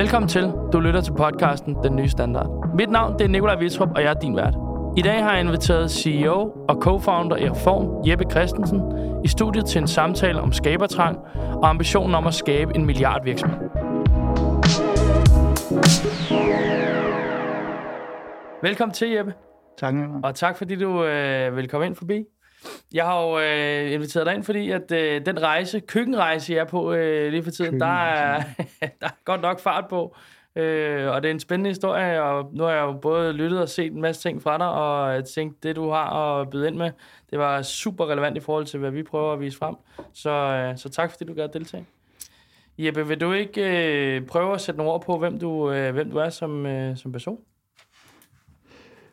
Velkommen til. Du lytter til podcasten Den Nye Standard. Mit navn det er Nikolaj Vitrup, og jeg er din vært. I dag har jeg inviteret CEO og co-founder i Reform, Jeppe Christensen, i studiet til en samtale om skabertrang og ambitionen om at skabe en milliardvirksomhed. Velkommen til, Jeppe. Tak, Nicolaj. Og tak, fordi du øh, vil komme ind forbi. Jeg har jo øh, inviteret dig ind, fordi at øh, den rejse, køkkenrejse, jeg er på øh, lige for tiden, der er, der er godt nok fart på. Øh, og det er en spændende historie, og nu har jeg jo både lyttet og set en masse ting fra dig, og jeg tænkte, det du har at byde ind med, det var super relevant i forhold til, hvad vi prøver at vise frem. Så, øh, så tak, fordi du gad deltage. Jeppe, vil du ikke øh, prøve at sætte nogle ord på, hvem du, øh, hvem du er som, øh, som person?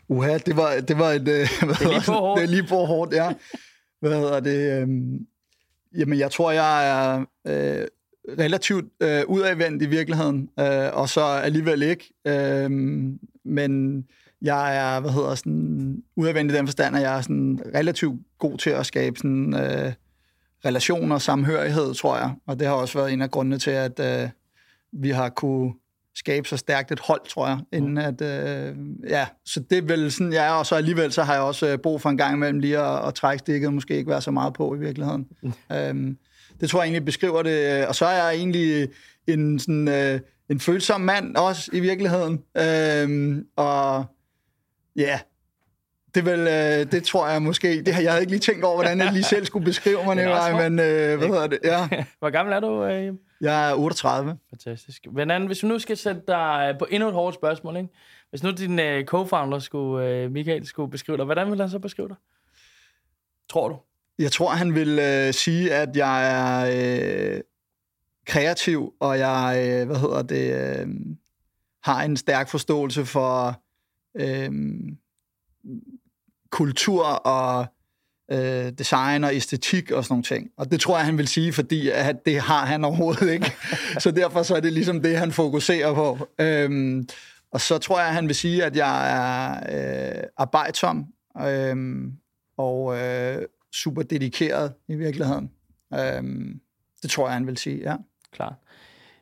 Uha, det var, det var et... Øh, det er lige på hårdt. Det er lige på hårdt, ja. Hvad hedder det? Øhm, jamen, jeg tror, jeg er øh, relativt øh, udadvendt i virkeligheden, øh, og så alligevel ikke. Øh, men jeg er, hvad hedder sådan, udadvendt i den forstand, at jeg er sådan relativt god til at skabe sådan, øh, relationer og samhørighed, tror jeg. Og det har også været en af grundene til, at øh, vi har kunne skabe så stærkt et hold, tror jeg, inden at, øh, ja, så det er vel sådan, ja, og så alligevel så har jeg også øh, brug for en gang imellem lige at, at trække stikket, måske ikke være så meget på i virkeligheden. Mm. Øhm, det tror jeg egentlig beskriver det, og så er jeg egentlig en sådan, øh, en følsom mand også i virkeligheden, øhm, og ja, det, vel, øh, det tror jeg måske. Det har jeg havde ikke lige tænkt over, hvordan jeg lige selv skulle beskrive mig, Nikolaj, men øh, hvad hedder det? Ja. Hvor gammel er du, øh? Jeg er 38. Fantastisk. Men anden, hvis vi nu skal sætte dig på endnu et hårdt spørgsmål, ikke? hvis nu din uh, co-founder, skulle, uh, Michael, skulle beskrive dig, hvordan vil han så beskrive dig? Tror du? Jeg tror, han vil uh, sige, at jeg er uh, kreativ, og jeg, uh, hvad hedder det, uh, har en stærk forståelse for uh, kultur og øh, design og æstetik og sådan nogle ting. Og det tror jeg, han vil sige, fordi at det har han overhovedet ikke. så derfor så er det ligesom det, han fokuserer på. Øhm, og så tror jeg, han vil sige, at jeg er øh, arbejdsom øh, og øh, super dedikeret i virkeligheden. Øhm, det tror jeg, han vil sige, ja. Klar.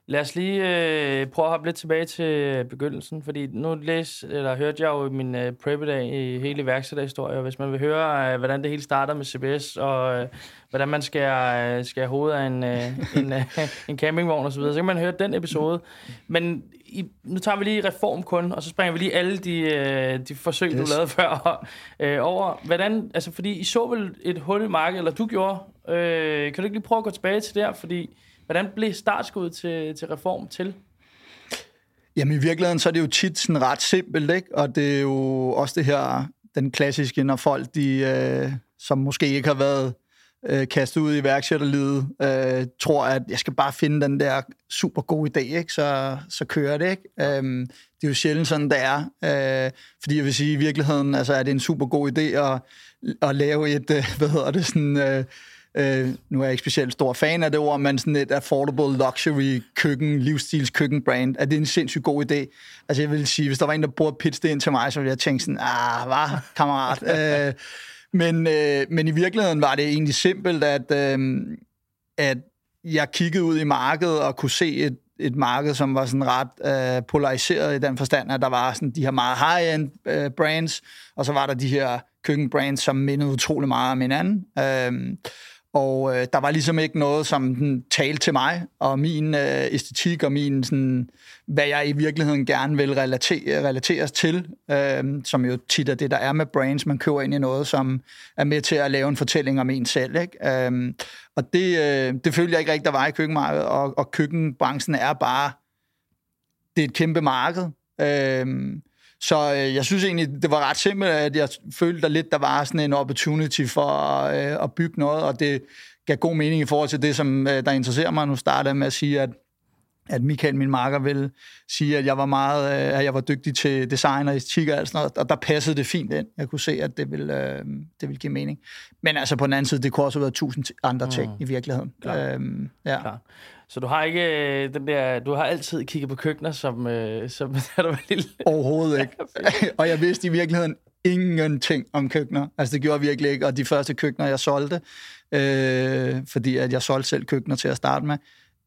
Lad os lige øh, prøve at hoppe lidt tilbage til begyndelsen, fordi nu læs, eller hørte jeg jo min øh, prep i hele iværksætterhistorie, og hvis man vil høre, øh, hvordan det hele starter med CBS, og øh, hvordan man skærer, øh, skærer hovedet af en, øh, en, øh, en campingvogn osv., så, så kan man høre den episode. Men i, nu tager vi lige reform kun, og så springer vi lige alle de, øh, de forsøg, yes. du lavede før øh, over. Hvordan, altså fordi I så vel et hul i markedet, eller du gjorde. Øh, kan du ikke lige prøve at gå tilbage til der, fordi Hvordan blev startskuddet til, til reform til? Jamen i virkeligheden, så er det jo tit sådan ret simpelt, ikke? Og det er jo også det her, den klassiske, når folk, de, øh, som måske ikke har været øh, kastet ud i værksætterlivet, øh, tror, at jeg skal bare finde den der super gode idé, ikke? Så, så kører det. Ikke? Øhm, det er jo sjældent sådan, det er. Øh, fordi jeg vil sige, i virkeligheden altså, er det en super god idé at, at lave et, øh, hvad hedder det, sådan... Øh, Øh, nu er jeg ikke specielt stor fan af det ord, men sådan et affordable luxury køkken, livsstils køkkenbrand, er det en sindssygt god idé? Altså jeg vil sige, hvis der var en, der burde pitche det ind til mig, så ville jeg tænke sådan, ah, hvad, kammerat? øh, men, øh, men i virkeligheden var det egentlig simpelt, at, øh, at jeg kiggede ud i markedet og kunne se et, et marked, som var sådan ret øh, polariseret i den forstand, at der var sådan de her meget high-end øh, brands, og så var der de her køkkenbrands, som mindede utrolig meget om hinanden. Øh, og øh, der var ligesom ikke noget, som den talte til mig, og min øh, æstetik og min, sådan, hvad jeg i virkeligheden gerne vil relatere, relateres til, øh, som jo tit er det, der er med brands. Man køber ind i noget, som er med til at lave en fortælling om en selv. Ikke? Øh, og det, øh, det følte jeg ikke rigtig, der var i køkkenmarkedet, og, og køkkenbranchen er bare, det er et kæmpe marked. Øh, så øh, jeg synes egentlig, det var ret simpelt, at jeg følte der lidt, der var sådan en opportunity for øh, at bygge noget, og det gav god mening i forhold til det, som øh, der interesserer mig. Nu starter jeg med at sige, at at Michael, min marker, vil sige, at jeg var meget, øh, at jeg var dygtig til design og æstetik og alt sådan noget, og der passede det fint ind. Jeg kunne se, at det ville, øh, det ville give mening. Men altså på den anden side, det kunne også have været tusind andre ting mm. i virkeligheden. Klar. Øhm, ja. Klar. Så du har ikke øh, den der, du har altid kigget på køkkener, som, øh, som da du var lille? Overhovedet ikke. og jeg vidste i virkeligheden ingenting om køkkener. Altså det gjorde jeg virkelig ikke. Og de første køkkener, jeg solgte, øh, fordi at jeg solgte selv køkkener til at starte med,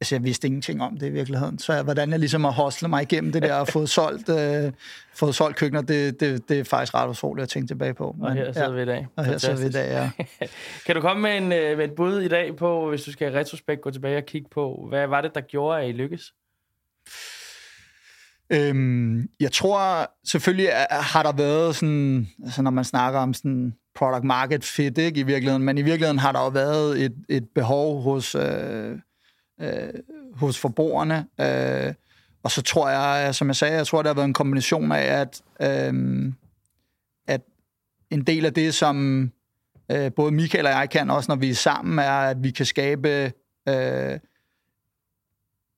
altså jeg vidste ingenting om det i virkeligheden. Så hvordan jeg ligesom har hostlet mig igennem det der og fået solgt, øh, fået solgt køkkener, det, det, det er faktisk ret utroligt at tænke tilbage på. Men, og her sidder ja, vi i dag. Og her sidder vi i dag, ja. kan du komme med, en, øh, med et bud i dag på, hvis du skal retrospekt gå tilbage og kigge på, hvad var det, der gjorde, at I lykkes? Øhm, jeg tror selvfølgelig har der været sådan, altså når man snakker om sådan product market fit ikke, i virkeligheden, men i virkeligheden har der jo været et, et behov hos, øh, øh, hos forbrugerne. Øh, og så tror jeg, som jeg sagde, jeg tror, der har været en kombination af, at, øh, at en del af det, som øh, både Michael og jeg kan, også når vi er sammen, er, at vi kan skabe øh,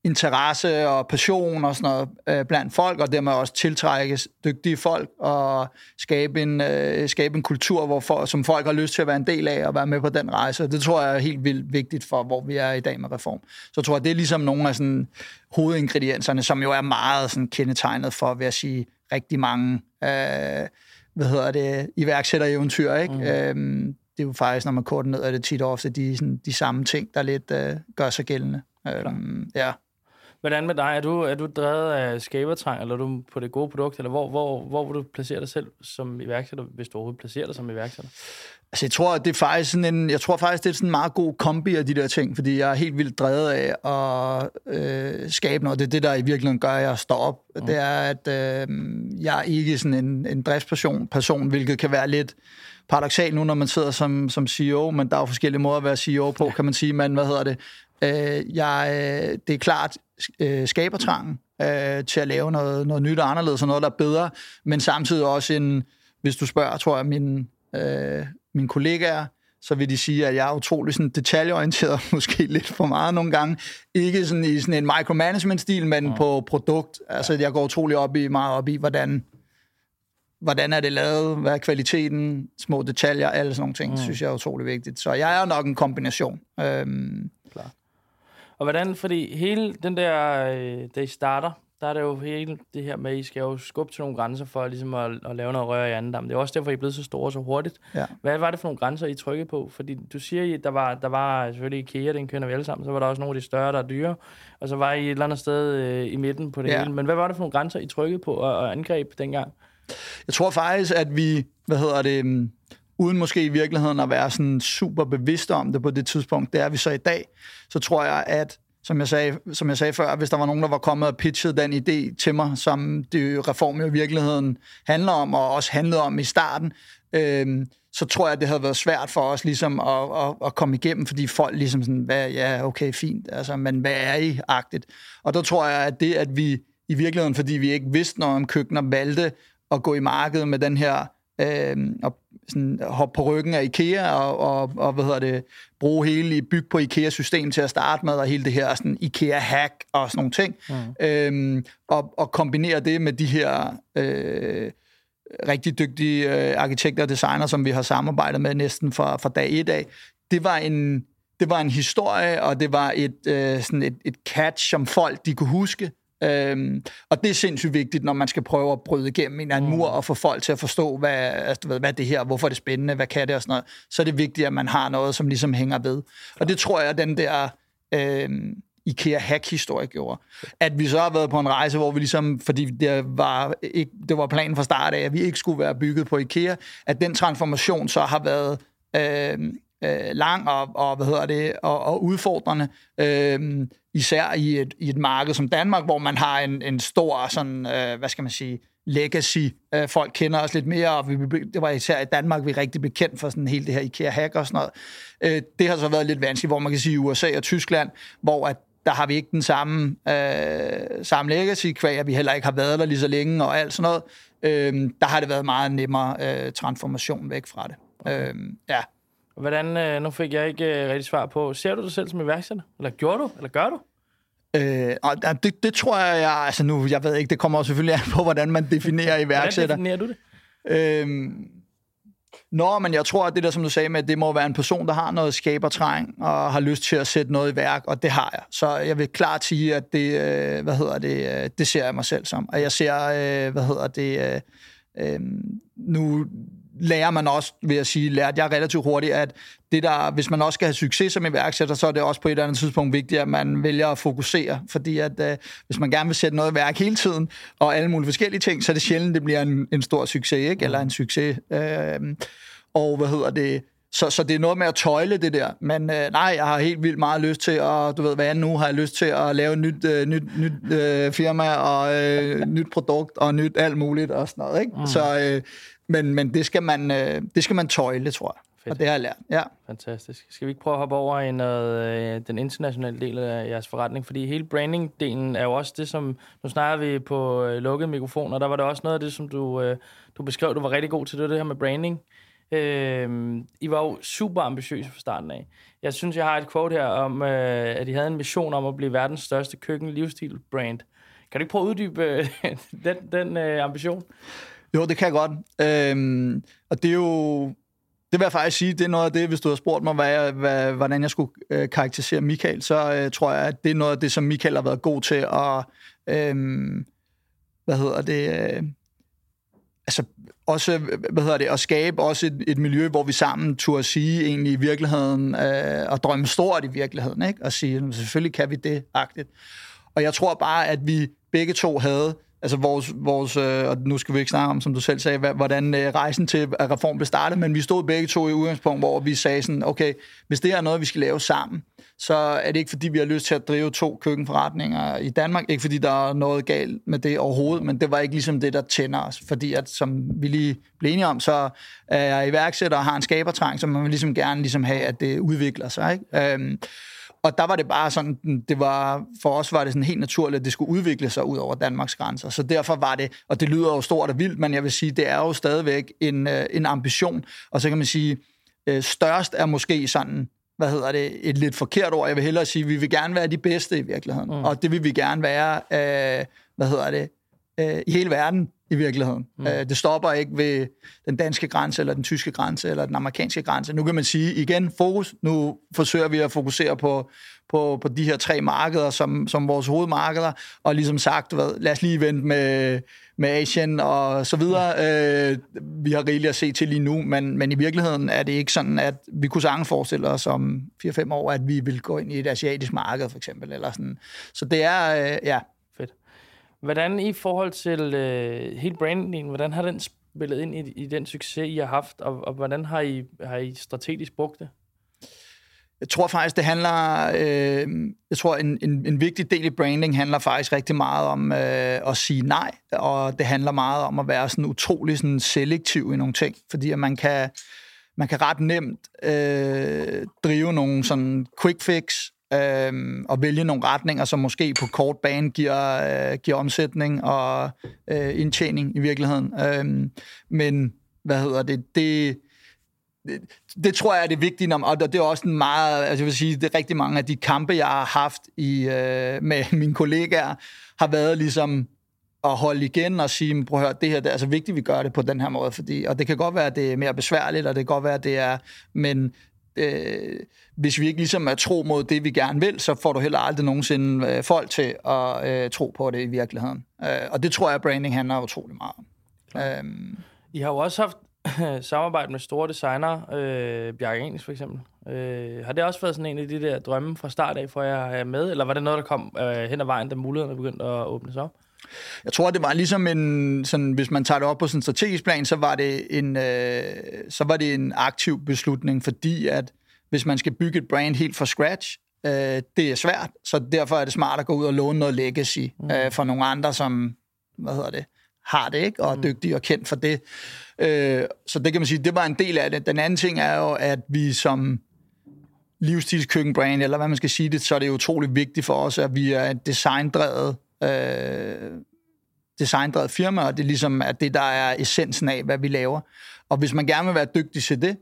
interesse og passion og sådan noget øh, blandt folk, og dermed også tiltrække dygtige folk og skabe en, øh, skabe en kultur, hvor for, som folk har lyst til at være en del af og være med på den rejse. Det tror jeg er helt vildt vigtigt for, hvor vi er i dag med reform. Så jeg tror jeg, det er ligesom nogle af sådan, hovedingredienserne, som jo er meget sådan, kendetegnet for, vil jeg sige, rigtig mange øh, hvad hedder det, iværksættereventyr. Ikke? Mm. Øhm, det er jo faktisk, når man korter ned, er det tit ofte de, sådan, de samme ting, der lidt øh, gør sig gældende. Øhm, ja. Hvordan med dig? Er du, er du drevet af skabertrang, eller er du på det gode produkt, eller hvor, hvor, hvor vil du placere dig selv som iværksætter, hvis du overhovedet placerer dig som iværksætter? Altså, jeg tror, det er faktisk sådan en, jeg tror faktisk, det er sådan en meget god kombi af de der ting, fordi jeg er helt vildt drevet af at øh, skabe noget. Det er det, der i virkeligheden gør, at jeg står op. Mm. Det er, at øh, jeg er ikke sådan en, en driftsperson, person, hvilket kan være lidt paradoxalt nu, når man sidder som, som CEO, men der er jo forskellige måder at være CEO på, kan man sige, men hvad hedder det? Øh, jeg, øh, det er klart øh, skabertrangen øh, til at lave noget, noget nyt og anderledes, og noget, der er bedre, men samtidig også en, hvis du spørger, tror jeg, min, øh, mine kollegaer, så vil de sige, at jeg er utrolig sådan detaljeorienteret, måske lidt for meget nogle gange. Ikke sådan i sådan en micromanagement-stil, men ja. på produkt. Altså, jeg går utrolig op i, meget op i, hvordan, hvordan er det lavet, hvad er kvaliteten, små detaljer, alle sådan nogle ting, mm. synes jeg er utrolig vigtigt. Så jeg er nok en kombination. Øhm, Klar. Og hvordan, fordi hele den der, øh, da I starter, der er det jo hele det her med, at I skal jo skubbe til nogle grænser for ligesom at, at lave noget rør i anden dam. Det er også derfor, I er blevet så store så hurtigt. Ja. Hvad var det for nogle grænser, I trykkede på? Fordi du siger, at der var, der var selvfølgelig IKEA, den kender vi alle sammen, så var der også nogle af de større, der er dyre, og så var I et eller andet sted øh, i midten på det ja. hele. Men hvad var det for nogle grænser, I trykkede på og, og angreb dengang? Jeg tror faktisk, at vi, hvad hedder det, mm, uden måske i virkeligheden at være sådan super bevidste om det på det tidspunkt, det er vi så i dag, så tror jeg, at som jeg, sagde, som jeg sagde før, hvis der var nogen, der var kommet og pitchet den idé til mig, som det reform i virkeligheden handler om, og også handlede om i starten, øh, så tror jeg, det havde været svært for os ligesom at, at, at komme igennem, fordi folk ligesom sådan, hvad, ja, okay, fint, altså, men hvad er I-agtigt? Og der tror jeg, at det, at vi i virkeligheden, fordi vi ikke vidste noget om køkkener, valgte at gå i markedet med den her øh, og sådan hoppe på ryggen af IKEA og, og, og hvad hedder det, bruge hele bygge på IKEA-system til at starte med, og hele det her sådan IKEA-hack og sådan nogle ting. Mm. Øhm, og, og kombinere det med de her øh, rigtig dygtige øh, arkitekter og designer, som vi har samarbejdet med næsten fra, fra dag et af. Det var en, det var en historie, og det var et, øh, sådan et, et catch, som folk de kunne huske. Øhm, og det er sindssygt vigtigt, når man skal prøve at bryde igennem en anden mm. mur og få folk til at forstå, hvad, altså, hvad er det her, hvorfor er det spændende, hvad kan det og sådan noget. Så er det vigtigt, at man har noget, som ligesom hænger ved. Og det tror jeg, den der øhm, IKEA-hack-historie gjorde. At vi så har været på en rejse, hvor vi ligesom, fordi det var, ikke, det var planen fra start af, at vi ikke skulle være bygget på IKEA, at den transformation så har været... Øhm, øh, lang og, og, hvad hedder det, og, og udfordrende, øh, især i et, i et marked som Danmark, hvor man har en, en stor, sådan, øh, hvad skal man sige, legacy. Øh, folk kender os lidt mere, og vi, det var især i Danmark, vi er rigtig bekendt for sådan hele det her IKEA-hack og sådan noget. Øh, det har så været lidt vanskeligt, hvor man kan sige USA og Tyskland, hvor at der har vi ikke den samme, øh, samme legacy, kvæg, at vi heller ikke har været der lige så længe og alt sådan noget. Øh, der har det været meget nemmere øh, transformation væk fra det. Okay. Øh, ja. Hvordan, øh, nu fik jeg ikke øh, rigtig svar på, ser du dig selv som iværksætter? Eller gjorde du? Eller gør du? Øh, og det, det tror jeg, jeg, altså nu, jeg ved ikke, det kommer selvfølgelig an på, hvordan man definerer iværksætter. hvordan definerer du det? Øhm, Nå, men jeg tror, at det der, som du sagde med, at det må være en person, der har noget skabertræng og har lyst til at sætte noget i værk, og det har jeg. Så jeg vil klart sige, at det, øh, hvad hedder det, øh, det ser jeg mig selv som. Og jeg ser, øh, hvad hedder det, øh, øh, nu lærer man også, vil jeg sige, lærte jeg relativt hurtigt, at det der, hvis man også skal have succes som iværksætter, så er det også på et eller andet tidspunkt vigtigt, at man vælger at fokusere. Fordi at øh, hvis man gerne vil sætte noget i værk hele tiden, og alle mulige forskellige ting, så er det sjældent, det bliver en, en stor succes, ikke? eller en succes. Øh, og hvad hedder det? Så, så det er noget med at tøjle det der. Men øh, nej, jeg har helt vildt meget lyst til at, du ved, hvad nu har jeg lyst til at lave et nyt, øh, nyt, nyt øh, firma og øh, nyt produkt og nyt alt muligt og sådan noget. Ikke? Mm. Så, øh, men men det, skal man, øh, det skal man tøjle, tror jeg. Fedt. Og det har jeg lært, ja. Fantastisk. Skal vi ikke prøve at hoppe over i noget, øh, den internationale del af jeres forretning? Fordi hele branding-delen er jo også det, som... Nu snakker vi på øh, lukkede mikrofoner, der var det også noget af det, som du, øh, du beskrev, du var rigtig god til, det, det her med branding. Øh, I var jo super ambitiøse fra starten af. Jeg synes, jeg har et quote her om, øh, at I havde en mission om at blive verdens største køkken-livsstil-brand. Kan du ikke prøve at uddybe øh, den, den øh, ambition? Jo, det kan jeg godt. Øhm, og det er jo... Det vil jeg faktisk sige, det er noget af det, hvis du har spurgt mig, hvad jeg, hvad, hvordan jeg skulle øh, karakterisere Michael, så øh, tror jeg, at det er noget af det, som Michael har været god til at... Øh, hvad hedder det... Øh, altså også, hvad hedder det, at skabe også et, et miljø, hvor vi sammen turde sige egentlig i virkeligheden, øh, og drømme stort i virkeligheden, ikke? Og sige, selvfølgelig kan vi det, agtigt. Og jeg tror bare, at vi begge to havde altså vores, vores øh, og nu skal vi ikke snakke om, som du selv sagde, hvordan øh, rejsen til reform blev startet, men vi stod begge to i udgangspunkt, hvor vi sagde sådan, okay, hvis det er noget, vi skal lave sammen, så er det ikke, fordi vi har lyst til at drive to køkkenforretninger i Danmark, ikke fordi der er noget galt med det overhovedet, men det var ikke ligesom det, der tænder os, fordi at, som vi lige blev enige om, så er jeg iværksætter og har en skabertrang, så man vil ligesom gerne ligesom have, at det udvikler sig, ikke? Øhm, og der var det bare sådan, det var, for os var det sådan helt naturligt, at det skulle udvikle sig ud over Danmarks grænser. Så derfor var det, og det lyder jo stort og vildt, men jeg vil sige, det er jo stadigvæk en, øh, en ambition. Og så kan man sige, øh, størst er måske sådan, hvad hedder det, et lidt forkert ord. Jeg vil hellere sige, at vi vil gerne være de bedste i virkeligheden. Mm. Og det vil vi gerne være, øh, hvad hedder det, øh, i hele verden i virkeligheden. Mm. Øh, det stopper ikke ved den danske grænse, eller den tyske grænse, eller den amerikanske grænse. Nu kan man sige igen, fokus. Nu forsøger vi at fokusere på, på, på de her tre markeder, som, som vores hovedmarkeder, og ligesom sagt, hvad, lad os lige vente med, med Asien og så videre. Øh, vi har rigeligt at se til lige nu, men, men i virkeligheden er det ikke sådan, at vi kunne sagtens forestille os om 4-5 år, at vi vil gå ind i et asiatisk marked, for eksempel. Eller sådan. Så det er, øh, ja, Hvordan i forhold til øh, hele brandingen, hvordan har den spillet ind i, i den succes, I har haft, og, og hvordan har I, har I strategisk brugt det? Jeg tror faktisk, det handler... Øh, jeg tror, en, en, en vigtig del i branding handler faktisk rigtig meget om øh, at sige nej, og det handler meget om at være sådan utrolig sådan selektiv i nogle ting, fordi at man kan, man kan ret nemt øh, drive nogle sådan quick fix, øh, og vælge nogle retninger, som måske på kort bane giver, øh, giver omsætning og øh, indtjening i virkeligheden. Øh, men, hvad hedder det, det det, det tror jeg er det vigtige, og det er også en meget, altså jeg vil sige, det er rigtig mange af de kampe, jeg har haft i, øh, med mine kollegaer, har været ligesom at holde igen og sige, prøv at høre, det her det er altså vigtigt, at vi gør det på den her måde, fordi, og det kan godt være, at det er mere besværligt, og det kan godt være, at det er, men øh, hvis vi ikke ligesom er tro mod det, vi gerne vil, så får du heller aldrig nogensinde øh, folk til at øh, tro på det i virkeligheden. Øh, og det tror jeg, at branding handler utrolig meget om. Øhm. I har jo også haft samarbejde med store designer, øh, Bjarke Engels for eksempel. Øh, har det også været sådan en af de der drømme fra start af, for jeg er med, eller var det noget, der kom øh, hen ad vejen, da mulighederne begyndte at åbne sig op? Jeg tror, det var ligesom en, sådan, hvis man tager det op på sådan en strategisk plan, så var det en, øh, så var det en aktiv beslutning, fordi at hvis man skal bygge et brand helt fra scratch, øh, det er svært, så derfor er det smart at gå ud og låne noget legacy mm. øh, for nogle andre, som, hvad hedder det, har det, ikke? og er mm. dygtige og kendt for det. Øh, så det kan man sige, det var en del af det. Den anden ting er jo, at vi som livsstilskøkkenbrand, eller hvad man skal sige det, så er det utrolig vigtigt for os, at vi er et designdrevet øh, designdrevet firma, og det ligesom er det, der er essensen af, hvad vi laver. Og hvis man gerne vil være dygtig til det,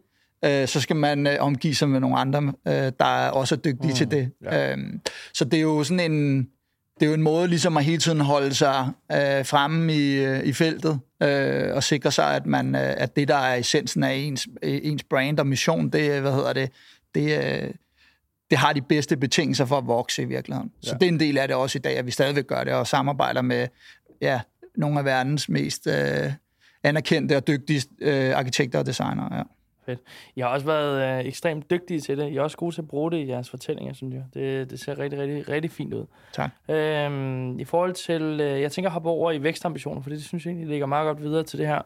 øh, så skal man øh, omgive sig med nogle andre, øh, der er også dygtige mm, til det. Ja. Øh, så det er jo sådan en det er jo en måde ligesom at hele tiden holde sig øh, fremme i, øh, i feltet øh, og sikre sig, at man øh, at det, der er essensen af ens, ens brand og mission, det, hvad hedder det, det, øh, det har de bedste betingelser for at vokse i virkeligheden. Ja. Så det er en del af det også i dag, at vi stadigvæk gør det og samarbejder med ja, nogle af verdens mest øh, anerkendte og dygtige øh, arkitekter og designere. Ja. Fedt. I har også været øh, ekstremt dygtige til det. I er også gode til at bruge det i jeres fortællinger, synes jeg. Det, det ser rigtig, rigtig, rigtig fint ud. Tak. Øhm, I forhold til, øh, jeg tænker at hoppe over i vækstambitioner, for det synes jeg egentlig ligger meget godt videre til det her.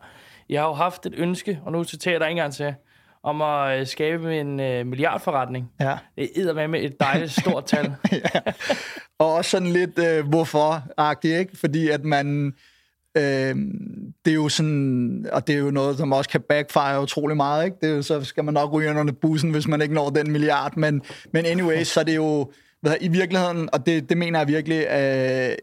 Jeg har jo haft et ønske, og nu citerer jeg dig en gang til, om at øh, skabe en øh, milliardforretning. Ja. Det er med et dejligt stort tal. ja. Og også sådan lidt øh, hvorfor-agtigt, ikke? Fordi at man... Øh, det er jo sådan, og det er jo noget, som også kan backfire utrolig meget, ikke? Det er jo, så skal man nok ryge under bussen, hvis man ikke når den milliard, men, men anyways, så er det jo, hvad, i virkeligheden, og det, det mener jeg virkelig, øh,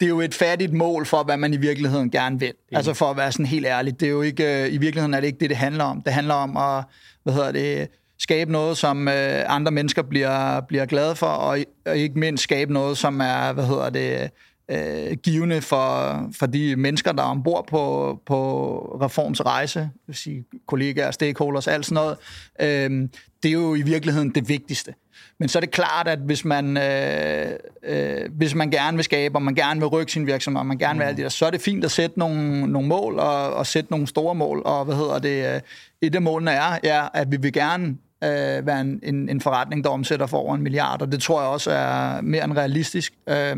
det er jo et færdigt mål for, hvad man i virkeligheden gerne vil. Mm. Altså for at være sådan helt ærlig. Det er jo ikke, øh, i virkeligheden er det ikke det, det handler om. Det handler om at, hvad hedder det, skabe noget, som øh, andre mennesker bliver, bliver glade for, og, og ikke mindst skabe noget, som er, hvad hedder det, øh, givende for, for de mennesker, der er ombord på, på Reforms rejse, det vil sige kollegaer, stakeholders, alt sådan noget. Øh, det er jo i virkeligheden det vigtigste. Men så er det klart, at hvis man, øh, øh, hvis man gerne vil skabe, og man gerne vil rykke sin virksomhed, og man gerne vil alt det der, så er det fint at sætte nogle, nogle mål, og, og sætte nogle store mål. Og hvad hedder det? Øh, et af målene er, ja, at vi vil gerne øh, være en, en, en forretning, der omsætter for over en milliard, og det tror jeg også er mere end realistisk. Øh,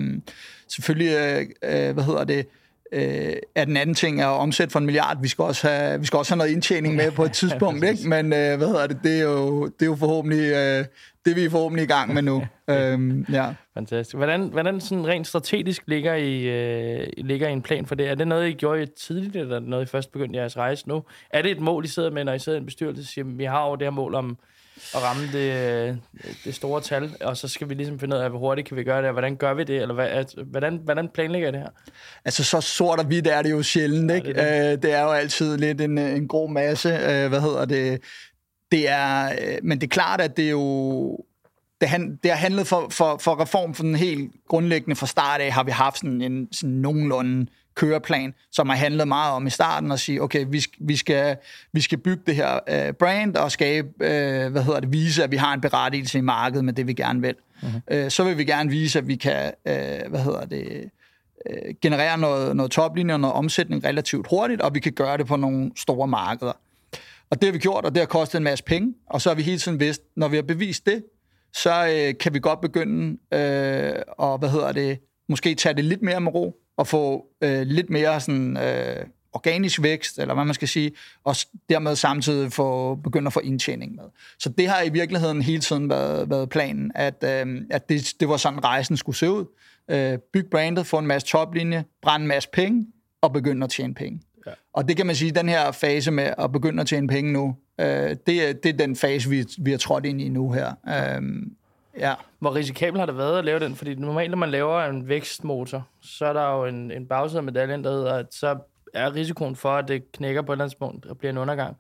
selvfølgelig, øh, øh, hvad hedder det, øh, er den anden ting at omsætte for en milliard. Vi skal også have, vi skal også have noget indtjening med på et tidspunkt, ikke? Men øh, hvad hedder det, det er jo, det er jo forhåbentlig, øh, det vi er forhåbentlig i gang med nu. øhm, ja. Fantastisk. Hvordan, hvordan sådan rent strategisk ligger I, øh, ligger I en plan for det? Er det noget, I gjorde tidligt, eller noget, I først begyndte jeres rejse nu? Er det et mål, I sidder med, når I sidder i en bestyrelse siger, vi har jo det her mål om at ramme det, det store tal, og så skal vi ligesom finde ud af, hvor hurtigt kan vi gøre det, og hvordan gør vi det, eller hvad, hvordan, hvordan planlægger I det her? Altså, så sort og hvidt er det jo sjældent, ikke? Ja, det, er det. Øh, det er jo altid lidt en, en grå masse, øh, hvad hedder det, det er, øh, men det er klart, at det er jo, det, han, det har handlet for, for, for reform for den helt grundlæggende fra start af, har vi haft sådan en sådan nogenlunde køreplan, som har handlet meget om i starten at sige, okay, vi, vi, skal, vi skal bygge det her uh, brand og skabe, uh, hvad hedder det, vise, at vi har en berettigelse i markedet med det, vi gerne vil. Uh-huh. Uh, så vil vi gerne vise, at vi kan, uh, hvad hedder det, uh, generere noget, noget toplinje og noget omsætning relativt hurtigt, og vi kan gøre det på nogle store markeder. Og det har vi gjort, og det har kostet en masse penge, og så har vi hele tiden vidst, når vi har bevist det, så øh, kan vi godt begynde øh, og hvad hedder det, måske tage det lidt mere med ro, og få øh, lidt mere sådan, øh, organisk vækst, eller hvad man skal sige, og dermed samtidig få, begynde at få indtjening med. Så det har i virkeligheden hele tiden været, været planen, at, øh, at det, det var sådan, rejsen skulle se ud. Øh, bygge brandet, få en masse toplinje, brænde en masse penge, og begynde at tjene penge. Ja. Og det kan man sige, den her fase med at begynde at tjene penge nu, øh, det, er, det er den fase, vi, vi har trådt ind i nu her. Øh, Ja. Hvor risikabelt har det været at lave den? Fordi normalt, når man laver en vækstmotor, så er der jo en, en bagside af medaljen, der hedder, at så er risikoen for, at det knækker på et eller andet punkt og bliver en undergang.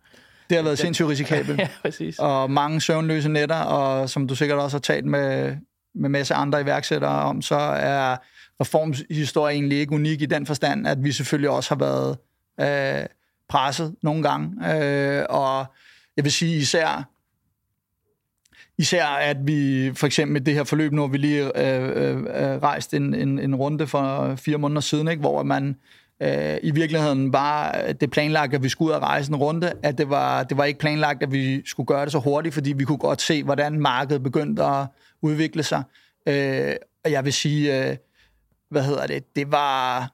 Det har været sindssygt risikabelt. ja, præcis. Og mange søvnløse nætter, og som du sikkert også har talt med, med masse andre iværksættere om, så er reformhistorien egentlig ikke unik i den forstand, at vi selvfølgelig også har været øh, presset nogle gange. Øh, og jeg vil sige især Især at vi for eksempel med det her forløb nu, vi lige øh, øh, øh, rejst en, en, en runde for fire måneder siden, ikke, hvor man øh, i virkeligheden var det planlagt, at vi skulle ud og rejse en runde, at det var, det var ikke planlagt, at vi skulle gøre det så hurtigt, fordi vi kunne godt se, hvordan markedet begyndte at udvikle sig. Øh, og jeg vil sige, øh, hvad hedder det, det var,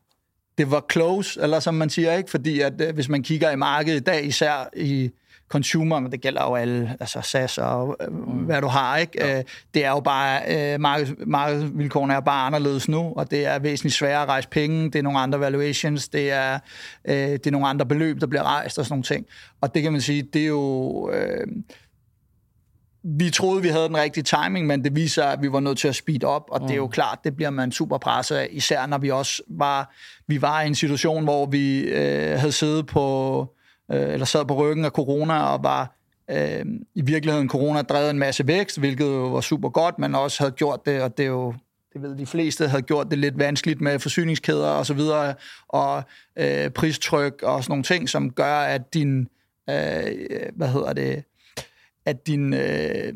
det var close, eller som man siger, ikke? fordi at øh, hvis man kigger i markedet i dag, især i consumer, men det gælder jo alle, altså SAS og øh, mm. hvad du har, ikke? Ja. Øh, det er jo bare, øh, markeds, markedsvilkårene er bare anderledes nu, og det er væsentligt sværere at rejse penge, det er nogle andre valuations, det er, øh, det er nogle andre beløb, der bliver rejst og sådan nogle ting. Og det kan man sige, det er jo... Øh, vi troede, vi havde den rigtige timing, men det viser, at vi var nødt til at speed op, og mm. det er jo mm. klart, det bliver man super presset af, især når vi også var, vi var i en situation, hvor vi øh, havde siddet på øh, eller sad på ryggen af corona og var øh, i virkeligheden corona drevet en masse vækst, hvilket jo var super godt, men også havde gjort det, og det er jo det ved de fleste, havde gjort det lidt vanskeligt med forsyningskæder og så videre, og øh, pristryk og sådan nogle ting, som gør, at din, øh, hvad hedder det, at din, øh,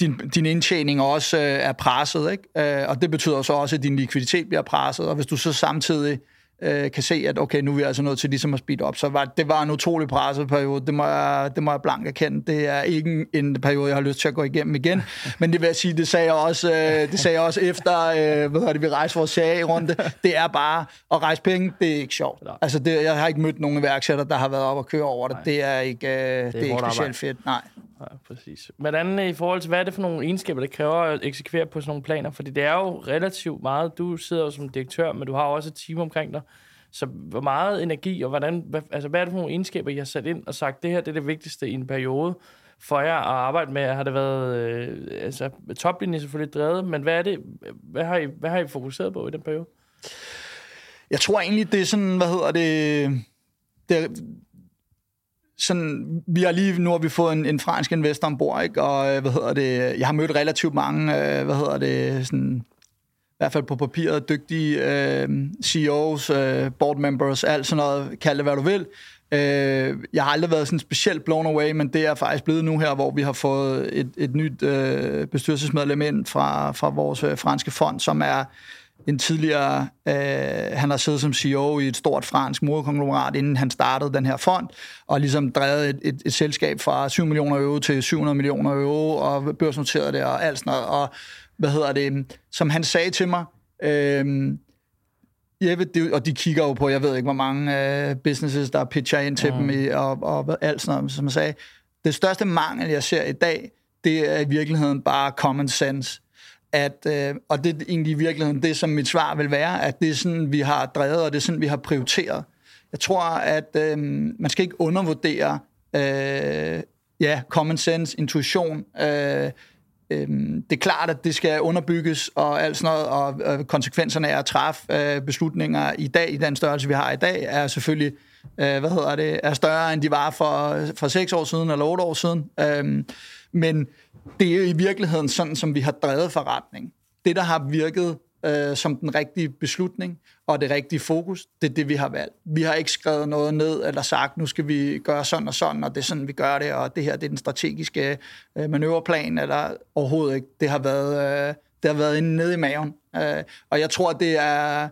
din, din indtjening også øh, er presset, ikke? Øh, og det betyder så også, at din likviditet bliver presset, og hvis du så samtidig øh, kan se, at okay, nu er vi altså nødt til ligesom at speede op. Så var, det var en utrolig presset periode. Det må jeg, det må jeg blankt erkende. Det er ikke en, en periode, jeg har lyst til at gå igennem igen. Men det vil jeg sige, det sagde jeg også, øh, det sagde jeg også efter, øh, hvad det, vi rejste vores CA-runde. Det er bare at rejse penge, det er ikke sjovt. Altså, det, jeg har ikke mødt nogen iværksætter, der har været op og køre over det. Det er ikke, øh, det er, det er ikke specielt fedt. Nej. Nej, præcis. Hvordan i forhold til, hvad er det for nogle egenskaber, der kræver at eksekvere på sådan nogle planer? Fordi det er jo relativt meget, du sidder jo som direktør, men du har også et team omkring dig. Så hvor meget energi, og hvordan, hvad, altså, hvad er det for nogle egenskaber, I har sat ind og sagt, det her det er det vigtigste i en periode for jer at arbejde med? Har det været, øh, altså toplinjen selvfølgelig drevet, men hvad er det, hvad har, I, hvad har I fokuseret på i den periode? Jeg tror egentlig, det er sådan, hvad hedder det, det sådan, vi har lige nu har vi fået en, en fransk investor ombord, ikke? og øh, hvad hedder det, jeg har mødt relativt mange, øh, hvad hedder det, sådan, i hvert fald på papiret, dygtige øh, CEOs, øh, board members, alt sådan noget, kald det hvad du vil. Øh, jeg har aldrig været sådan specielt blown away, men det er faktisk blevet nu her, hvor vi har fået et, et nyt øh, bestyrelsesmedlem ind fra, fra vores øh, franske fond, som er en tidligere, øh, han har siddet som CEO i et stort fransk moderkonglomerat, inden han startede den her fond, og ligesom drevet et, et, et selskab fra 7 millioner euro til 700 millioner euro, og børsnoteret det og alt sådan noget. Og hvad hedder det, som han sagde til mig, øh, Jeppe, det, og de kigger jo på, jeg ved ikke, hvor mange øh, businesses, der pitcher ind til mm. dem, i, og, og alt sådan noget, som jeg sagde. Det største mangel, jeg ser i dag, det er i virkeligheden bare common sense at, øh, og det er egentlig i virkeligheden det, som mit svar vil være, at det er sådan, vi har drevet, og det er sådan, vi har prioriteret. Jeg tror, at øh, man skal ikke undervurdere øh, ja, common sense, intuition. Øh, øh, det er klart, at det skal underbygges og alt sådan noget, og og konsekvenserne af at træffe øh, beslutninger i dag, i den størrelse, vi har i dag, er selvfølgelig øh, hvad hedder det, er større, end de var for, for seks år siden eller otte år siden. Øh, men det er i virkeligheden sådan, som vi har drevet forretning. Det, der har virket øh, som den rigtige beslutning og det rigtige fokus, det er det, vi har valgt. Vi har ikke skrevet noget ned eller sagt, nu skal vi gøre sådan og sådan, og det er sådan, vi gør det, og det her det er den strategiske øh, manøvreplan, eller overhovedet ikke. Det har været, øh, det har været inde nede i maven. Øh, og jeg tror, det er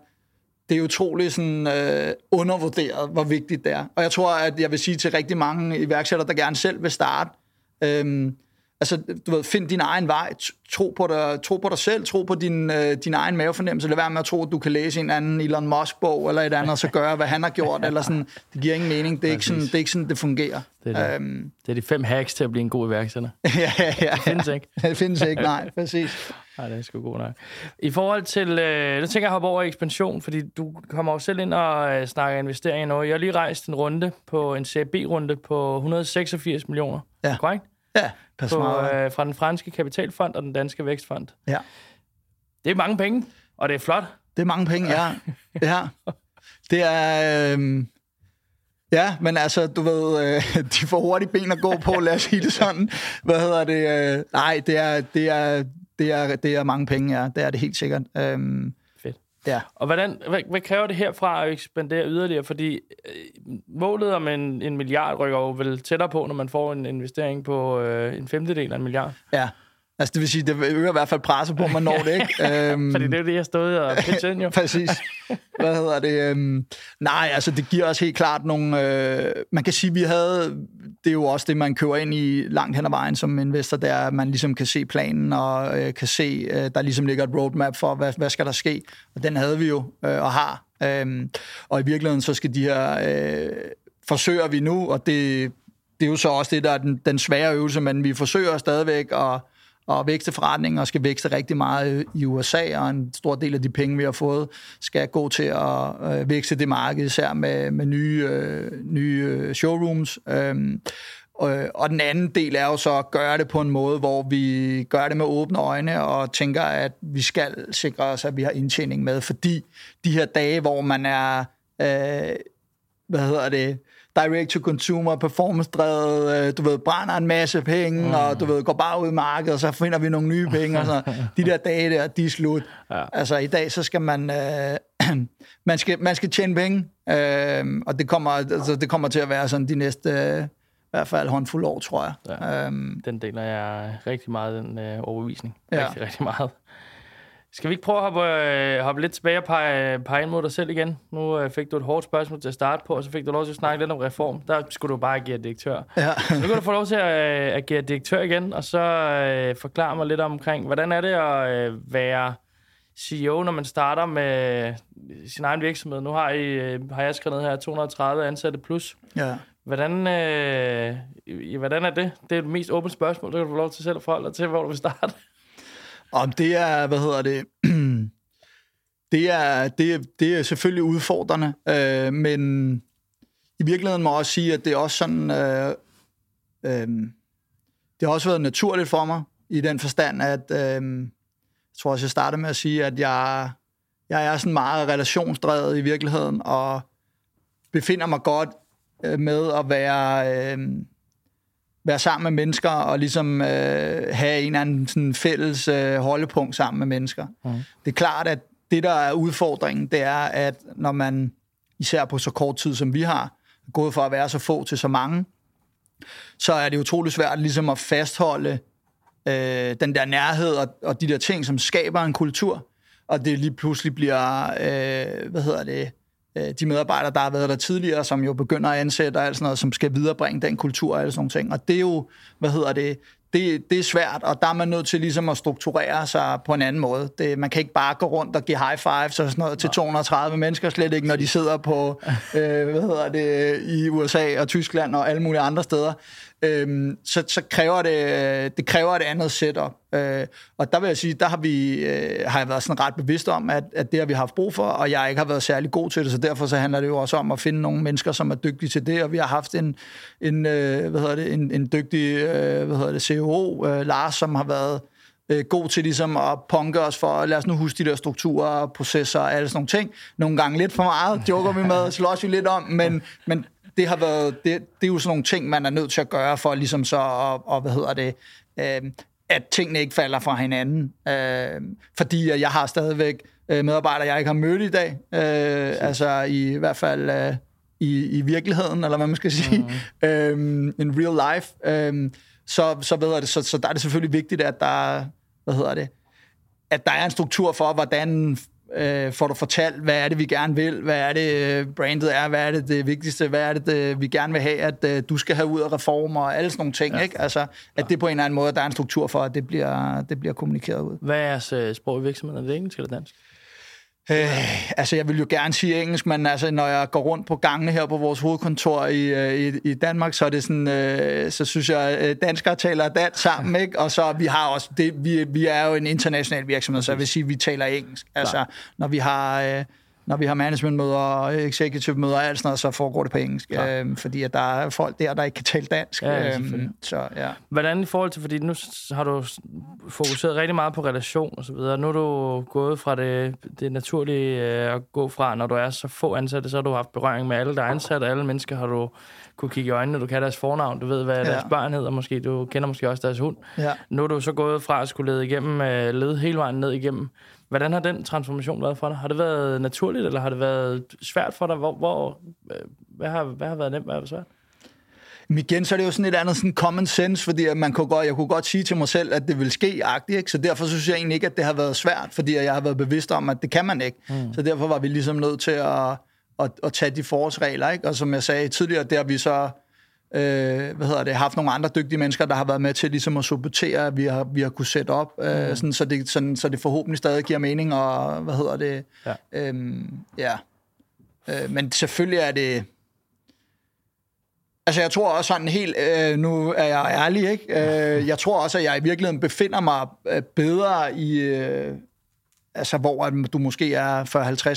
det er utroligt sådan, øh, undervurderet, hvor vigtigt det er. Og jeg tror, at jeg vil sige til rigtig mange iværksættere, der gerne selv vil starte, øh, Altså, du ved, find din egen vej, tro på dig, tro på dig selv, tro på din, øh, din egen mavefornemmelse, lad være med at tro, at du kan læse en anden Elon Musk-bog, eller et andet, og så gøre, hvad han har gjort, eller sådan, det giver ingen mening, det er, ikke sådan, det er ikke sådan, det fungerer. Det er, det. Um, det er de fem hacks til at blive en god iværksætter. ja, ja, ja. Det findes ikke. det findes ikke, nej, præcis. Nej, det er sgu god nok. I forhold til, øh, nu tænker jeg hoppe over i ekspansion, fordi du kommer jo selv ind og øh, snakker investering i noget. Jeg har lige rejst en runde på en CB-runde på 186 millioner. Ja. Korrekt? Ja, på, øh, fra den franske kapitalfond og den danske vækstfond. Ja. Det er mange penge, og det er flot. Det er mange penge, ja. ja. Det er... Øh, ja, men altså, du ved, øh, de får hurtigt ben at gå på, lad os sige det sådan. Hvad hedder det? Øh, nej, det er, det, er, det, er, det er mange penge, ja. Det er det helt sikkert. Øh, Ja. Og hvordan, hvad, hvad kræver det herfra at ekspandere yderligere? Fordi øh, målet om en, en milliard rykker jo vel tættere på, når man får en investering på øh, en femtedel af en milliard. Ja, Altså, det vil sige, det øger i hvert fald presset på, at man når det, ikke? øhm, Fordi det er det, jeg stod og pitchet ind, jo. Præcis. Hvad hedder det? Øhm, nej, altså, det giver os helt klart nogle... Øh, man kan sige, vi havde... Det er jo også det, man køber ind i langt hen ad vejen som investor, der at man ligesom kan se planen og øh, kan se, øh, der ligesom ligger et roadmap for, hvad, hvad skal der ske. Og den havde vi jo øh, og har. Øhm, og i virkeligheden, så skal de her... Øh, forsøger vi nu, og det, det er jo så også det, der er den, den svære øvelse, men vi forsøger stadigvæk at og vækste forretningen og skal vækste rigtig meget øh, i USA, og en stor del af de penge, vi har fået, skal gå til at øh, vækste det marked, især med, med nye, øh, nye øh, showrooms. Øhm, og, og den anden del er jo så at gøre det på en måde, hvor vi gør det med åbne øjne og tænker, at vi skal sikre os, at vi har indtjening med, fordi de her dage, hvor man er, øh, hvad hedder det, direct-to-consumer, performance-drevet, øh, du ved, brænder en masse penge, mm. og du ved, går bare ud i markedet, og så finder vi nogle nye penge, og så de der dage der, de er slut. Ja. Altså i dag, så skal man, øh, man, skal, man skal tjene penge, øh, og det kommer, altså, det kommer til at være sådan de næste, øh, i hvert fald håndfuld år, tror jeg. Ja. Øhm, den deler jeg rigtig meget, den øh, overbevisning. Ja. Rigtig, rigtig meget. Skal vi ikke prøve at hoppe, øh, hoppe lidt tilbage og pege, pege ind mod dig selv igen? Nu øh, fik du et hårdt spørgsmål til at starte på, og så fik du lov til at snakke lidt om reform. Der skulle du bare agere direktør. Ja. Så nu kan du få lov til at øh, agere direktør igen, og så øh, forklare mig lidt omkring, hvordan er det at øh, være CEO, når man starter med sin egen virksomhed? Nu har, I, øh, har jeg skrevet ned her 230 ansatte plus. ja. Hvordan, øh, hvordan er det? Det er det mest åbne spørgsmål. Det kan du få lov til selv at forholde dig til, hvor du vil starte. Om det er, hvad hedder det, det er, det, er, det er selvfølgelig udfordrende, øh, men i virkeligheden må jeg også sige, at det er også sådan, øh, øh, det har også været naturligt for mig, i den forstand, at øh, jeg tror også, jeg startede med at sige, at jeg, jeg er sådan meget relationsdrevet i virkeligheden, og befinder mig godt øh, med at være... Øh, være sammen med mennesker og ligesom øh, have en eller anden sådan fælles øh, holdepunkt sammen med mennesker. Mm. Det er klart, at det, der er udfordringen, det er, at når man, især på så kort tid, som vi har, gået fra at være så få til så mange, så er det utrolig svært ligesom at fastholde øh, den der nærhed og, og de der ting, som skaber en kultur, og det lige pludselig bliver, øh, hvad hedder det, de medarbejdere, der har været der tidligere, som jo begynder at ansætte og alt sådan noget, som skal viderebringe den kultur og alle sådan nogle ting. Og det er jo, hvad hedder det, det, det er svært, og der er man nødt til ligesom at strukturere sig på en anden måde. Det, man kan ikke bare gå rundt og give high fives og sådan noget til 230 mennesker, slet ikke når de sidder på, øh, hvad hedder det, i USA og Tyskland og alle mulige andre steder. Øhm, så, så kræver det, det kræver et andet setup. Øh, og der vil jeg sige, der har, vi, øh, har jeg været sådan ret bevidst om, at, at det har vi haft brug for, og jeg ikke har været særlig god til det, så derfor så handler det jo også om at finde nogle mennesker, som er dygtige til det, og vi har haft en, en, øh, hvad hedder det, en, en dygtig øh, hvad hedder det, CEO, øh, Lars, som har været øh, god til ligesom at punke os for, lad os nu huske de der strukturer, processer og alle sådan nogle ting. Nogle gange lidt for meget, joker vi med, slås vi lidt om, men, men det har været, det, det er jo sådan nogle ting, man er nødt til at gøre for ligesom så, og, og hvad hedder det, øh, at tingene ikke falder fra hinanden. Øh, fordi jeg har stadigvæk øh, medarbejdere, jeg ikke har mødt i dag, øh, altså i, i hvert fald øh, i, i virkeligheden, eller hvad man skal sige, mm. øh, in real life. Øh, så, så, ved jeg det, så, så der er det selvfølgelig vigtigt, at der, hvad hedder det, at der er en struktur for, hvordan øh, får du fortalt, hvad er det, vi gerne vil, hvad er det, øh, brandet er, hvad er det det vigtigste, hvad er det, det vi gerne vil have, at øh, du skal have ud af reformer og alle sådan nogle ting, ja. ikke? Altså, at det på en eller anden måde, der er en struktur for, at det bliver, det bliver kommunikeret ud. Hvad er jeres øh, sprog i virksomheden? Er det engelsk eller dansk? Øh, altså, jeg vil jo gerne sige engelsk, men altså, når jeg går rundt på gangene her på vores hovedkontor i, øh, i, i Danmark, så er det sådan, øh, så synes jeg, øh, danskere taler dansk sammen, ikke? Og så vi har også, det, vi, vi er jo en international virksomhed, så jeg vil sige, vi taler engelsk. Altså, når vi har... Øh, når vi har managementmøder og executive-møder og alt sådan noget, så foregår det på engelsk. Øhm, fordi at der er folk der, der ikke kan tale dansk. Ja, ja, øhm, så ja. Hvordan i forhold til, fordi nu har du fokuseret rigtig meget på relation og så videre. Nu er du gået fra det, det naturlige øh, at gå fra, når du er så få ansatte, så har du haft berøring med alle, der er ansat, og alle mennesker har du kunne kigge i øjnene, du kan deres fornavn, du ved, hvad Ja. deres børn hedder måske, du kender måske også deres hund. ja. Nu er du så gået fra at skulle lede, igennem, øh, lede hele vejen ned igennem. Hvordan har den transformation været for dig? Har det været naturligt, eller har det været svært for dig? Hvor, hvor, øh, hvad, har, hvad har været nemt, hvad har været svært? Men igen, så er det jo sådan et andet sådan common sense, fordi at man kunne godt, jeg kunne godt sige til mig selv, at det vil ske agtigt, ikke? så derfor synes jeg egentlig ikke, at det har været svært, fordi jeg har været bevidst om, at det kan man ikke. Mm. Så derfor var vi ligesom nødt til at, at, at tage de forholdsregler, ikke? og som jeg sagde tidligere, der vi så øh, hvad hedder det, haft nogle andre dygtige mennesker, der har været med til ligesom at supportere, at vi har, vi har kunne sætte op, øh, Mm. sådan, så, det, sådan, så det forhåbentlig stadig giver mening, og hvad hedder det, Ja. øhm, ja. Øh, men selvfølgelig er det, Altså, jeg tror også sådan helt, øh, nu er jeg ærlig, ikke? Øh, jeg tror også, at jeg i virkeligheden befinder mig øh, bedre i, øh, altså, hvor at du måske er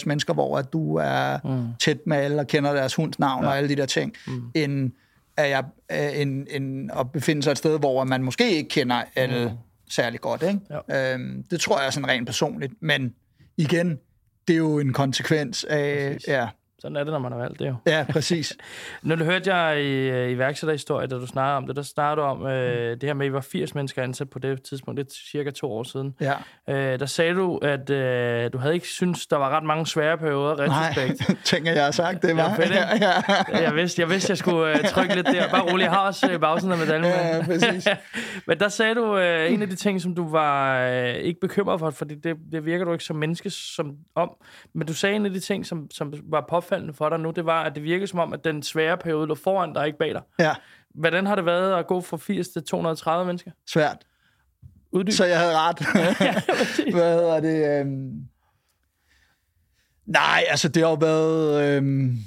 40-50 mennesker, hvor at du er mm. tæt med alle og kender deres hunds navn ja. og alle de der ting, mm. end, at jeg, øh, end, end at befinde sig et sted, hvor man måske ikke kender alle mm. særlig godt, ikke? Øhm, det tror jeg er sådan rent personligt, men igen, det er jo en konsekvens af, Præcis. ja, Sådan er det, når man har valgt det jo. Ja, præcis. Når du hørte jeg i, øh, iværksætterhistorie, da du snakkede om det, der snakkede du om øh, det her med, at I var 80 mennesker ansat på det tidspunkt. Det er cirka to år siden. Ja. Øh, der sagde du, at øh, du havde ikke synes der var ret mange svære perioder, retrospekt. Nej, tænker jeg har sagt det, var. Ja, ja, ja. Jeg vidste, jeg vidste, jeg skulle øh, trykke lidt der. Bare rolig, jeg har også øh, bagsiden af medaljen. Ja, ja, præcis. Men der sagde du øh, en af de ting, som du var øh, ikke bekymret for, fordi det, det virker du ikke som menneske som om. Men du sagde en af de ting, som, som var påfaldende for dig nu, det var, at det virkede som om, at den svære periode lå foran dig, ikke bag dig. ja, Hvordan har det været at gå fra 80 til 230 mennesker? svært. Uddyb. Så jeg havde ret. Hvad hedder det? Øhm... Nej, altså det har jo været... Øhm...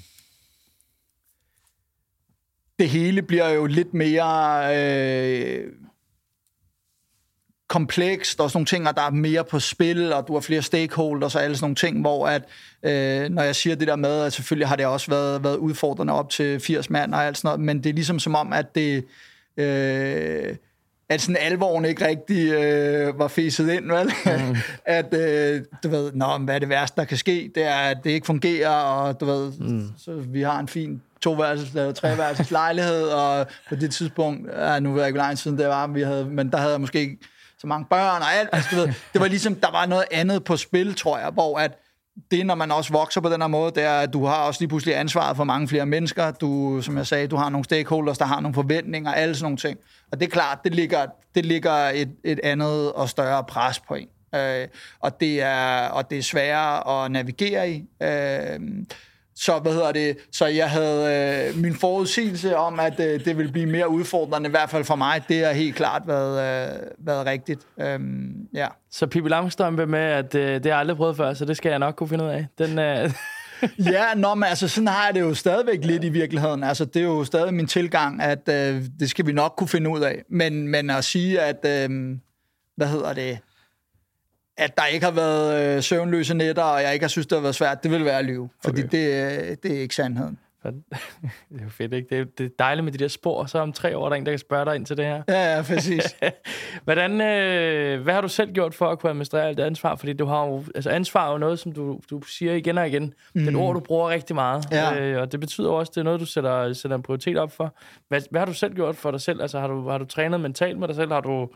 Det hele bliver jo lidt mere øh... komplekst, og sådan nogle ting, og der er mere på spil, og du har flere stakeholders og alle sådan nogle ting, hvor at, øh, når jeg siger det der med, at selvfølgelig har det også været, været udfordrende op til 80 mand og alt sådan noget, men det er ligesom som om, at det... Øh, at sådan alvoren ikke rigtig øh, var fæset ind, vel? Mm. at, øh, du ved, Nå, hvad er det værste, der kan ske? Det er, at det ikke fungerer, og du ved, mm. så vi har en fin toværelses eller treværelses lejlighed, og på det tidspunkt, ja, nu ved jeg ikke, hvor lang siden det var, vi havde, men der havde jeg måske ikke så mange børn og alt. Altså, du ved, det var ligesom, der var noget andet på spil, tror jeg, hvor at det, når man også vokser på den her måde, det er, at du har også lige pludselig ansvaret for mange flere mennesker. Du, som jeg sagde, du har nogle stakeholders, der har nogle forventninger, alle sådan nogle ting. Og det er klart, det ligger, det ligger et, et andet og større pres på en. Øh, og, det er, og det er sværere at navigere i. Øh, så, hvad hedder det, så jeg havde øh, min forudsigelse om, at øh, det ville blive mere udfordrende, i hvert fald for mig, det har helt klart været, øh, været rigtigt. Øhm, ja. Så Pippi Langstrømpe med, at øh, det har jeg aldrig prøvet før, så det skal jeg nok kunne finde ud af. Den, øh, ja, nå, men altså, sådan har jeg det jo stadigvæk lidt i virkeligheden. Altså, det er jo stadig min tilgang, at øh, det skal vi nok kunne finde ud af. Men, men at sige, at, øh, hvad hedder det, at der ikke har været øh, søvnløse nætter, og jeg ikke har synes, det har været svært, det vil være at lyve. Fordi Okay. det, øh, det er ikke sandheden. det er jo fedt, ikke? Det er, det er dejligt med de der spor, så om tre år er der en, der kan spørge dig ind til det her. Ja, ja, præcis. Hvordan, øh, hvad har du selv gjort for at kunne administrere alt det ansvar? Fordi du har jo, altså ansvar er jo noget, som du, du siger igen og igen. Mm. Det er et ord, du bruger rigtig meget. Ja. Øh, og det betyder også, at det er noget, du sætter, sætter en prioritet op for. Hvad, hvad har du selv gjort for dig selv? Altså har du, har du trænet mentalt med dig selv? Har du...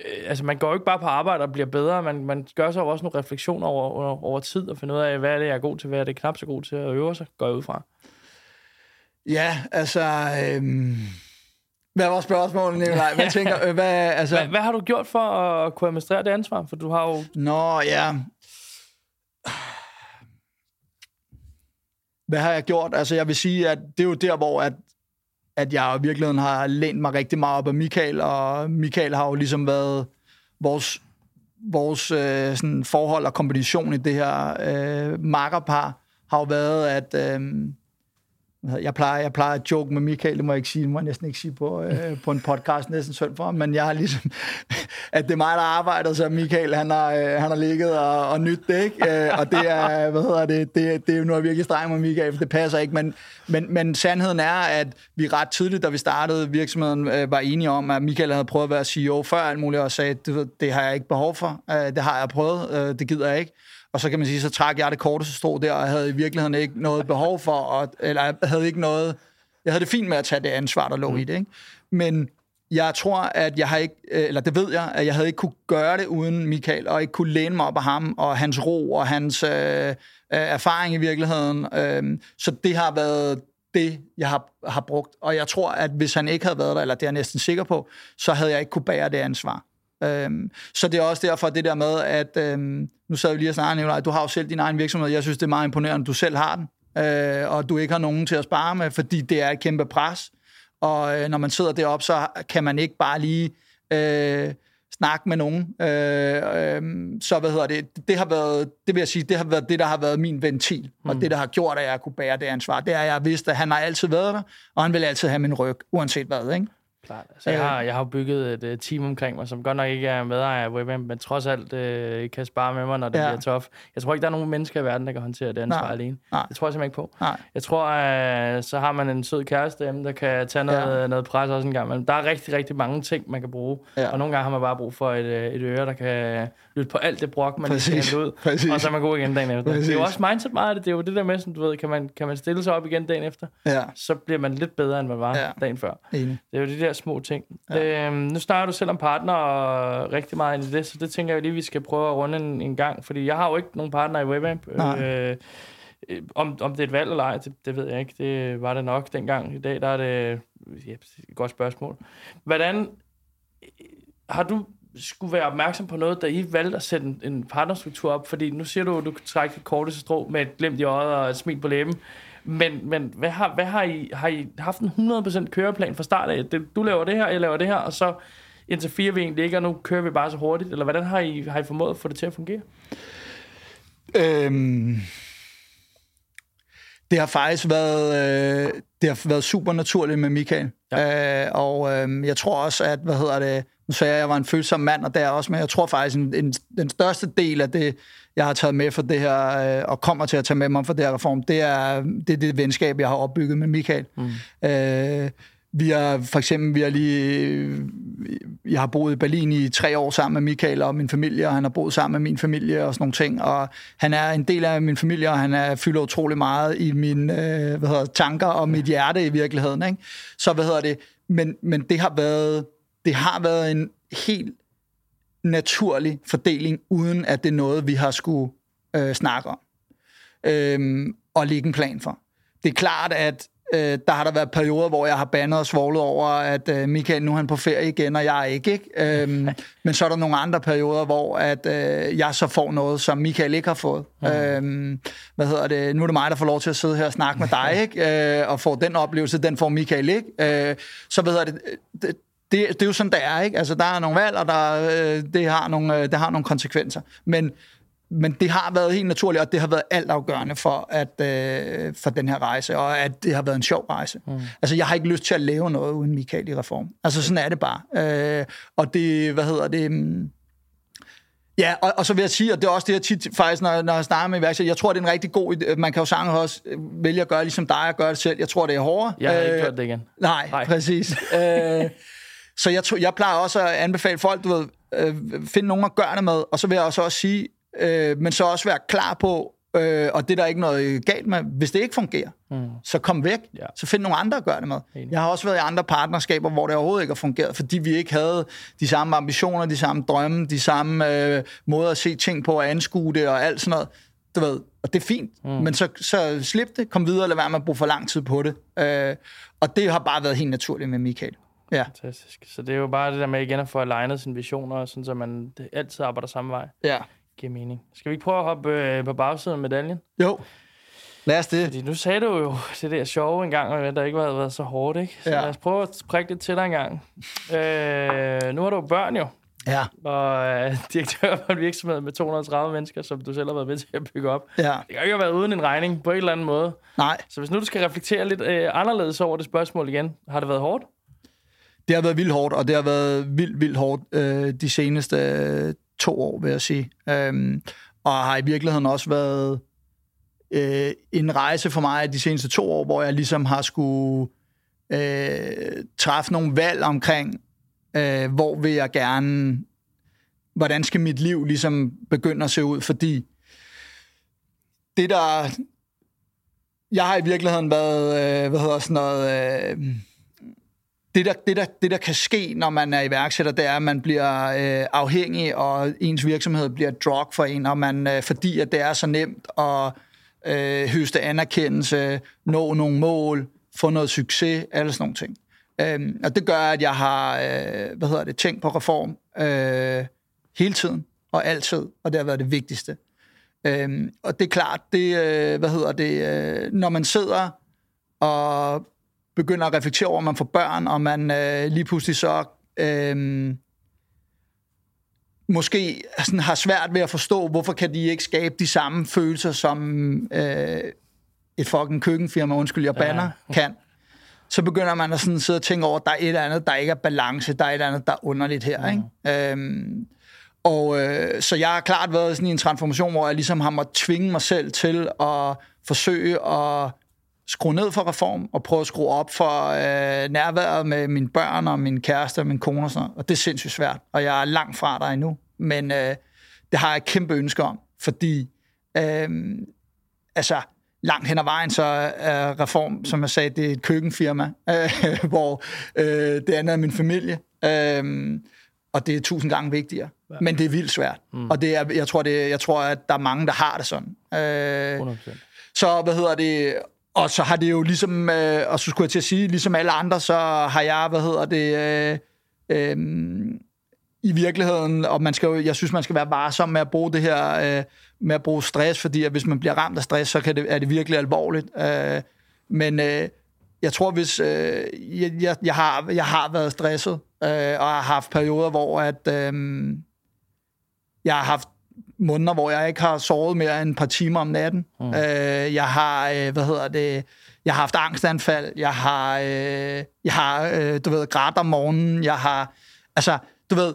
Øh, altså man går jo ikke bare på arbejde og bliver bedre. Man, man gør sig jo også nogle refleksioner over, over, over tid og finde ud af, hvad er det, jeg er god til, hvad er det knap så god til at øve sig, går jeg ud fra. Ja, altså... Øhm, hvad var spørgsmålet, Nicolaj? Hvad tænker øh, hvad, altså, Hvad, hvad har du gjort for at kunne administrere det ansvar? For du har jo... Nå, ja. Hvad har jeg gjort? Altså, jeg vil sige, at det er jo der, hvor at, at jeg i virkeligheden har lænt mig rigtig meget op af Michael, og Michael har jo ligesom været vores, vores øh, sådan forhold og kombination i det her øh, makkerpar, har jo været, at... Øh, jeg plejer, jeg plejer at joke med Michael, det må jeg ikke sige, det må jeg næsten ikke sige på, øh, på en podcast, næsten selv for men jeg har ligesom, at det er mig, der arbejder, så Michael, han har, øh, han har ligget og, og nyt det, ikke? Øh, og det er, hvad hedder det, det, det er jo noget virkelig streng med Michael, for det passer ikke, men, men, men sandheden er, at vi ret tidligt, da vi startede virksomheden, øh, var enige om, at Michael havde prøvet at være CEO før alt muligt, og sagde, det, det har jeg ikke behov for, det har jeg prøvet, det gider jeg ikke. Og så kan man sige, så trak jeg det korteste strå der, og havde i virkeligheden ikke noget behov for, at, eller havde ikke noget, jeg havde det fint med at tage det ansvar, der lå mm. i det, ikke? Men jeg tror, at jeg har ikke, øh, eller det ved jeg, at jeg havde ikke kunne gøre det uden Michael, og ikke kunne læne mig op af ham, og hans ro, og hans øh, øh erfaring i virkeligheden. Øh, så det har været det, jeg har, har brugt. Og jeg tror, at hvis han ikke havde været der, eller det er jeg næsten sikker på, så havde jeg ikke kunne bære det ansvar. Øhm, så det er også derfor det der med, at øhm, nu sad vi lige og snakkede, Nicolaj, du har jo selv din egen virksomhed, jeg synes, det er meget imponerende, at du selv har den, øh, og du ikke har nogen til at spare med, fordi det er et kæmpe pres, og øh, når man sidder deroppe, så kan man ikke bare lige øh, snakke med nogen. Øh, øh, så hvad hedder det, det har været, det vil jeg sige, det har været det, der har været min ventil, mm. og det, der har gjort, at jeg kunne bære det ansvar, det er, at jeg vidste, at han har altid været der, og han vil altid have min ryg, uanset hvad, ikke? Klart. Altså, jeg, har, jeg har bygget et uh, team omkring mig, som godt nok ikke er medejer af Webam, men trods alt uh, kan spare med mig, når det ja. bliver tof. Jeg tror ikke, der er nogen mennesker i verden, der kan håndtere det ansvar Nej. alene. Nej. Det tror jeg simpelthen ikke på. Nej. Jeg tror, uh, så har man en sød kæreste hjemme, der kan tage noget, ja. noget pres også en gang. Men der er rigtig, rigtig mange ting, man kan bruge. Ja. Og nogle gange har man bare brug for et, et øre, der kan lytte på alt det brok, man kan ud. Præcis. Og så er man god igen dagen efter. Præcis. Det er jo også mindset meget af det. Det er jo det der med, som du ved, kan man, kan man stille sig op igen dagen efter, ja. så bliver man lidt bedre, end man var ja. dagen før. Enig. Det er jo de der små ting. Ja. Øhm, nu snakker du selv om partner og rigtig meget ind i det, så det tænker jeg lige, vi skal prøve at runde en, en gang, fordi jeg har jo ikke nogen partner i WebAmp. Øh, om, om det er et valg eller ej, det, det ved jeg ikke. Det var det nok dengang. I dag der er det ja, et godt spørgsmål. Hvordan har du skulle være opmærksom på noget, da I valgte at sætte en, en partnerstruktur op? Fordi nu siger du, at du kan trække det korteste strå med et glimt i øjet og et smil på læben. Men, men hvad, har, hvad har, I, har I haft en 100% køreplan fra start af? Du laver det her, jeg laver det her, og så indtil fire vi egentlig ikke, og nu kører vi bare så hurtigt? Eller hvordan har I, har I formået at få det til at fungere? Øhm, det har faktisk været, øh, det har været super naturligt med Michael. Ja. Øh, og øh, jeg tror også, at, hvad hedder det, nu sagde jeg, at jeg var en følsom mand, og der også, men jeg tror faktisk, en, en, den største del af det, jeg har taget med for det her, øh, og kommer til at tage med mig for det her reform, det er det, er det venskab, jeg har opbygget med Michael. Mm. Øh, vi har for eksempel, vi har lige, jeg har boet i Berlin i tre år sammen med Michael og min familie, og han har boet sammen med min familie og sådan nogle ting, og han er en del af min familie, og han er, fylder utrolig meget i mine øh, hvad hedder, tanker og mit hjerte i virkeligheden. Ikke? Så hvad hedder det, men, men det har været, det har været en helt naturlig fordeling, uden at det er noget, vi har skulle øh, snakke om øh, og lægge en plan for. Det er klart, at øh, der har der været perioder, hvor jeg har bandet og svoglet over, at øh, Michael, nu er han på ferie igen, og jeg er ikke. ikke? Øhm, men så er der nogle andre perioder, hvor at, øh, jeg så får noget, som Michael ikke har fået. Mm. Øhm, hvad hedder det? Nu er det mig, der får lov til at sidde her og snakke med dig, ikke? Øh, og få den oplevelse, den får Michael ikke. Øh, så hvad hedder det? Det det, er jo sådan, det er, ikke? Altså, der er nogle valg, og der, øh, det, har nogle, øh, det har nogle konsekvenser. Men men det har været helt naturligt, og det har været altafgørende for, at, øh, for den her rejse, og at det har været en sjov rejse. Mm. Altså, jeg har ikke lyst til at lave noget uden Michael i reform. Altså, sådan er det bare. Øh, og det, hvad hedder det... Um, Ja, og, og så vil jeg sige, og det er også det, jeg tit faktisk, når, når jeg snakker med iværksætter, jeg tror, det er en rigtig god idé. Man kan jo sange også vælge at gøre ligesom dig og gøre det selv. Jeg tror, det er hårdere. Jeg har øh, ikke gjort det igen. Nej, nej. præcis. øh, så jeg, jeg plejer også at anbefale folk, du ved, øh, finde nogen at gøre det med, og så vil jeg også, også sige, øh, men så også være klar på, øh, og det er der ikke noget galt med, hvis det ikke fungerer, mm. så kom væk, ja. så find nogle andre at gøre det med. Enig. Jeg har også været i andre partnerskaber, hvor det overhovedet ikke har fungeret, fordi vi ikke havde de samme ambitioner, de samme drømme, de samme øh, måder at se ting på og anskue det og alt sådan noget. Du ved, og det er fint, mm. men så, så slip det, kom videre, lad være med at bruge for lang tid på det. Øh, og det har bare været helt naturligt med Michael. Ja. Fantastisk. Så det er jo bare det der med igen at få alignet sine visioner, sådan, så man altid arbejder samme vej. Ja giver mening. Skal vi ikke prøve at hoppe øh, på bagsiden af medaljen? Jo. Lad os det. Fordi nu sagde du jo det der sjove engang, at der ikke har været så hårdt, ikke? Så ja. lad os prøve at prikke det til dig en gang. Øh, nu har du børn jo. Ja. Og øh, direktør for en virksomhed med 230 mennesker, som du selv har været med til at bygge op. Ja. Det kan ikke have været uden en regning på en eller anden måde. Nej. Så hvis nu du skal reflektere lidt øh, anderledes over det spørgsmål igen, har det været hårdt? Det har været vildt hårdt, og det har været vildt, vildt hårdt øh, de seneste øh, to år, vil jeg sige. Øhm, og har i virkeligheden også været øh, en rejse for mig de seneste to år, hvor jeg ligesom har skulle øh, træffe nogle valg omkring, øh, hvor vil jeg gerne, hvordan skal mit liv ligesom begynde at se ud, fordi det der, jeg har i virkeligheden været, øh, hvad hedder sådan noget, øh, det der, det, der, det, der kan ske, når man er iværksætter, det er, at man bliver øh, afhængig, og ens virksomhed bliver et drug for en, og man, øh, fordi at det er så nemt at øh, høste anerkendelse, nå nogle mål, få noget succes, alle sådan nogle ting. Øh, og det gør, at jeg har øh, hvad hedder det, tænkt på reform øh, hele tiden, og altid, og det har været det vigtigste. Øh, og det er klart, det, øh, hvad hedder det, øh, når man sidder og begynder at reflektere over, at man får børn, og man øh, lige pludselig så øh, måske sådan, har svært ved at forstå, hvorfor kan de ikke skabe de samme følelser, som øh, et fucking køkkenfirma, undskyld, jeg banner, ja. kan. så begynder man at sådan sidde og tænke over, at der er et eller andet, der ikke er balance, der er et eller andet, der er underligt her. Mm. Ikke? Øhm, og øh, så jeg har klart været sådan i en transformation, hvor jeg ligesom har måttet tvinge mig selv til at forsøge at skrue ned for reform, og prøve at skrue op for øh, nærværet med mine børn og min kæreste og min kone og sådan noget. Og det er sindssygt svært, og jeg er langt fra dig endnu. Men øh, det har jeg kæmpe ønske om, fordi øh, altså, langt hen ad vejen, så er Reform, som jeg sagde, det er et køkkenfirma, øh, hvor øh, det andet er min familie. Øh, og det er tusind gange vigtigere. Ja. Men det er vildt svært. Mm. Og det er, jeg, tror, det, jeg tror, at der er mange, der har det sådan. Øh, 100%. Så, hvad hedder det... Og så har det jo ligesom, øh, og så skulle jeg til at sige, ligesom alle andre, så har jeg, hvad hedder det, øh, øh, i virkeligheden, og man skal jo, jeg synes, man skal være varsom med at bruge det her, øh, med at bruge stress, fordi at hvis man bliver ramt af stress, så kan det, er det virkelig alvorligt. Øh, men øh, jeg tror, hvis øh, jeg, jeg, jeg, har, jeg har været stresset, øh, og har haft perioder, hvor at, øh, jeg har haft måneder, hvor jeg ikke har sovet mere end et par timer om natten. Mm. Øh, jeg har, øh, hvad hedder det, jeg har haft angstanfald, jeg har, øh, jeg har øh, du ved, grædt om morgenen, jeg har, altså, du ved,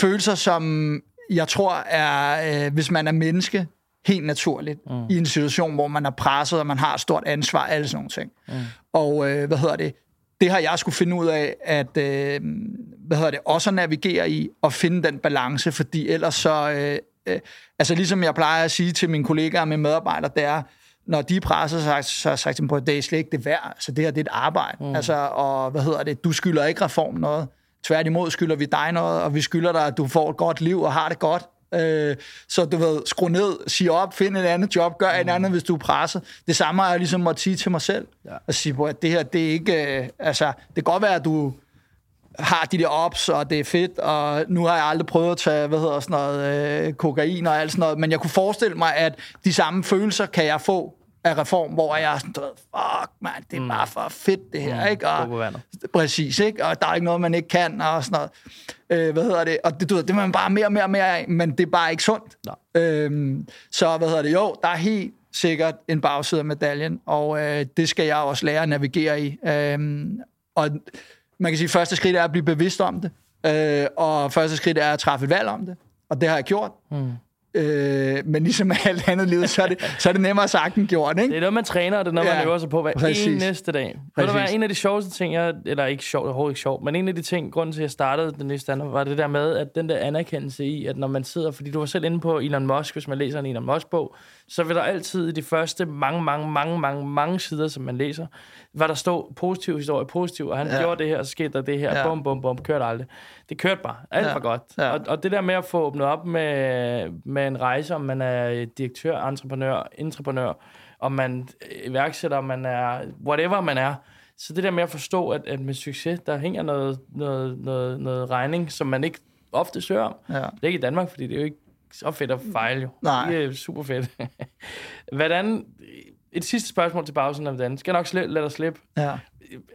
følelser, som jeg tror er, øh, hvis man er menneske, helt naturligt mm. i en situation, hvor man er presset, og man har et stort ansvar, alle sådan nogle ting. Mm. Og øh, hvad hedder det? Det har jeg skulle finde ud af, at øh, hvad hedder det, også at navigere i, og finde den balance, fordi ellers så, øh, øh, altså ligesom jeg plejer at sige til mine kollegaer og mine medarbejdere, det er, når de presser, så har jeg sagt, sagt på, at det er slet ikke det værd. Altså det her, det er et arbejde. Mm. Altså, og hvad hedder det, du skylder ikke reform noget. Tværtimod skylder vi dig noget, og vi skylder dig, at du får et godt liv og har det godt. Øh, så du ved, skru ned, sig op, find et andet job, gør mm. et andet, hvis du er presset. Det samme har jeg ligesom måtte sige til mig selv. Ja. At sige, at det her, det er ikke... Øh, altså, det kan godt være, at du har de der ops, og det er fedt, og nu har jeg aldrig prøvet at tage, hvad hedder sådan noget, øh, kokain og alt sådan noget, men jeg kunne forestille mig, at de samme følelser kan jeg få af reform, hvor jeg er sådan, fuck man, det er mm. bare for fedt det her, mm. ikke? Og, præcis, ikke? Og der er ikke noget, man ikke kan, og sådan noget. Øh, hvad hedder det? Og det, du ved, det er man bare mere og mere og mere af, men det er bare ikke sundt. Øhm, så hvad hedder det? Jo, der er helt sikkert en bagside af medaljen, og øh, det skal jeg også lære at navigere i. Øhm, og man kan sige, at første skridt er at blive bevidst om det, øh, og første skridt er at træffe et valg om det, og det har jeg gjort. Mm. Øh, men ligesom med alt andet liv, så er, det, så er det nemmere sagt end gjort, ikke? Det er noget, man træner, og det er noget, ja, man øver sig på hver præcis. eneste dag. Ved du hvad, en af de sjoveste ting, jeg, eller ikke sjovt, overhovedet ikke sjovt, men en af de ting, grunden til, at jeg startede den nye standard, var det der med, at den der anerkendelse i, at når man sidder, fordi du var selv inde på Elon Musk, hvis man læser en Elon Musk-bog, så vil der altid i de første mange, mange, mange, mange, mange sider, som man læser, var der stå positiv historie, positiv, og han ja. gjorde det her, og så skete der det her, ja. bum, bum, bum, kørte aldrig. Det kørte bare. Alt ja. var godt. Ja. Og, og det der med at få åbnet op med, med en rejse, om man er direktør, entreprenør, entreprenør, om man iværksætter, om man er whatever man er, så det der med at forstå, at, at med succes, der hænger noget, noget, noget, noget regning, som man ikke ofte søger om. Ja. Det er ikke i Danmark, fordi det er jo ikke så fedt at fejle jo. Nej. Det er super fedt. Hvordan, et sidste spørgsmål til bagsiden af den. Skal jeg nok sli- lade dig slippe? Ja.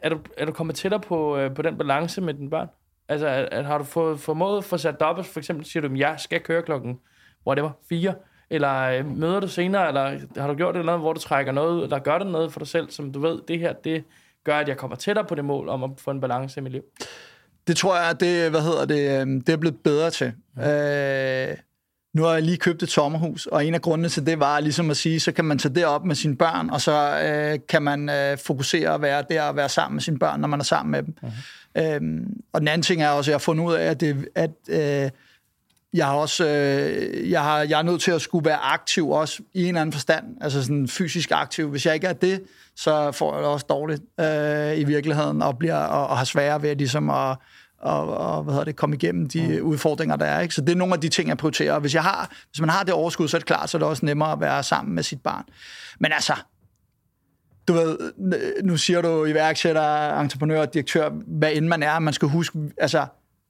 Er du, er du kommet tættere på, øh, på den balance med dine børn? Altså, at, at har du fået, formået at få sat dobbelt? For eksempel siger du, at jeg skal køre klokken, whatever, fire. Eller øh, møder du senere, eller har du gjort det noget, hvor du trækker noget ud, eller gør det noget for dig selv, som du ved, det her, det gør, at jeg kommer tættere på det mål om at få en balance i mit liv? Det tror jeg, det, hvad hedder det, øh, det er blevet bedre til. Ja. Øh, nu har jeg lige købt et sommerhus, og en af grundene til det var ligesom at sige, så kan man tage det op med sine børn, og så øh, kan man øh, fokusere og være der og være sammen med sine børn, når man er sammen med dem. Uh-huh. Øhm, og den anden ting er også, at jeg har fundet ud af, at, det, at øh, jeg har også, øh, jeg, har, jeg er nødt til at skulle være aktiv også i en eller anden forstand, altså sådan fysisk aktiv. Hvis jeg ikke er det, så får jeg det også dårligt øh, i virkeligheden, og, bliver, og, og har sværere ved ligesom at og, og hvad hedder det, komme igennem de mm. udfordringer, der er. Ikke? Så det er nogle af de ting, jeg prioriterer. Og hvis, jeg har, hvis man har det overskud, så er det klart, så er det også nemmere at være sammen med sit barn. Men altså, du ved, nu siger du iværksætter, entreprenør, direktør, hvad end man er, man skal huske, altså,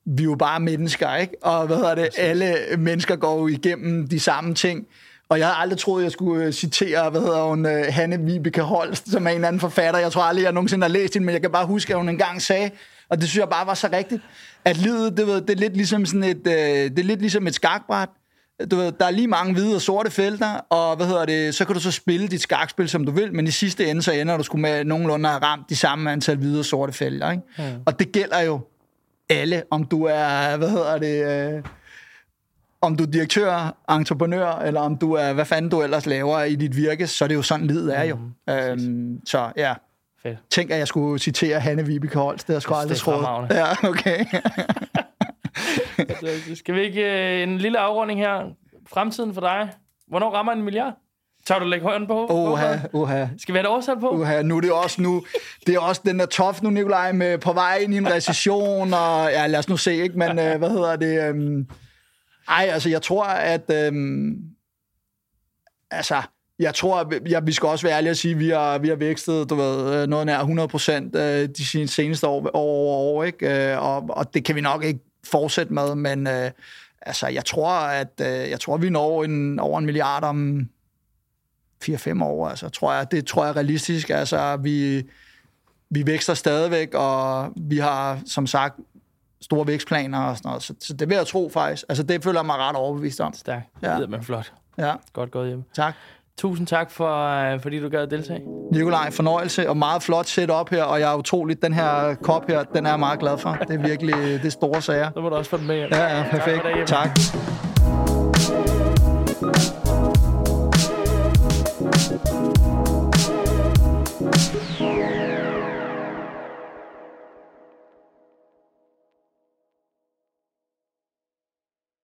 vi er jo bare mennesker, ikke? Og hvad hedder det, alle mennesker går jo igennem de samme ting. Og jeg havde aldrig troet, jeg skulle øh, citere, hvad hedder hun, uh, Hanne Vibeke Holst, som er en anden forfatter. Jeg tror aldrig, jeg nogensinde har læst hende, men jeg kan bare huske, at hun engang sagde, og det synes jeg bare var så rigtigt, at livet, det, ved, det er lidt ligesom sådan et, øh, det er lidt ligesom et skakbræt. du ved, der er lige mange hvide og sorte felter, og hvad hedder det, så kan du så spille dit skakspil, som du vil, men i sidste ende, så ender du sgu med nogenlunde at have ramt de samme antal hvide og sorte felter, ikke? Mm. Og det gælder jo alle, om du er, hvad hedder det, øh, om du er direktør, entreprenør, eller om du er, hvad fanden du ellers laver i dit virke, så er det jo sådan, livet er jo. Mm, øhm, så ja, Fedt. tænk, at jeg skulle citere Hanne Vibeke Holst, det har jeg sgu aldrig troet. Ja, okay. altså, skal vi ikke øh, en lille afrunding her? Fremtiden for dig. Hvornår rammer en milliard? Tager du lægge hånden på? Oha, oha. Skal vi have et årstal på? Oha, nu er det også nu. Det er også den der tof nu, Nikolaj, med på vej ind i en recession, og ja, lad os nu se, ikke? Men øh, hvad hedder det? Øhm, ej, altså, jeg tror, at... Øhm, altså, jeg tror, ja, vi skal også være ærlige og sige, at vi har, vi har vækstet du ved, noget nær 100 procent øh, de seneste år, år, år, år ikke? Øh, og, og det kan vi nok ikke fortsætte med, men øh, altså, jeg tror, at øh, jeg tror, vi når en, over en milliard om 4-5 år. Altså, tror jeg, det tror jeg er realistisk. Altså, vi, vi vækster stadigvæk, og vi har, som sagt, store vækstplaner og sådan noget. Så, så det vil jeg tro faktisk. Altså, det føler jeg mig ret overbevist om. Stærkt. Ja. Det er man flot. Ja. Godt gået hjem. Tak. Tusind tak, for, øh, fordi du gad at deltage. Nikolaj, fornøjelse og meget flot setup her, og jeg er utroligt, den her kop her, den er jeg meget glad for. Det er virkelig det er store sager. Så må du også få den med hjem. Ja, ja, perfekt. Tak. tak.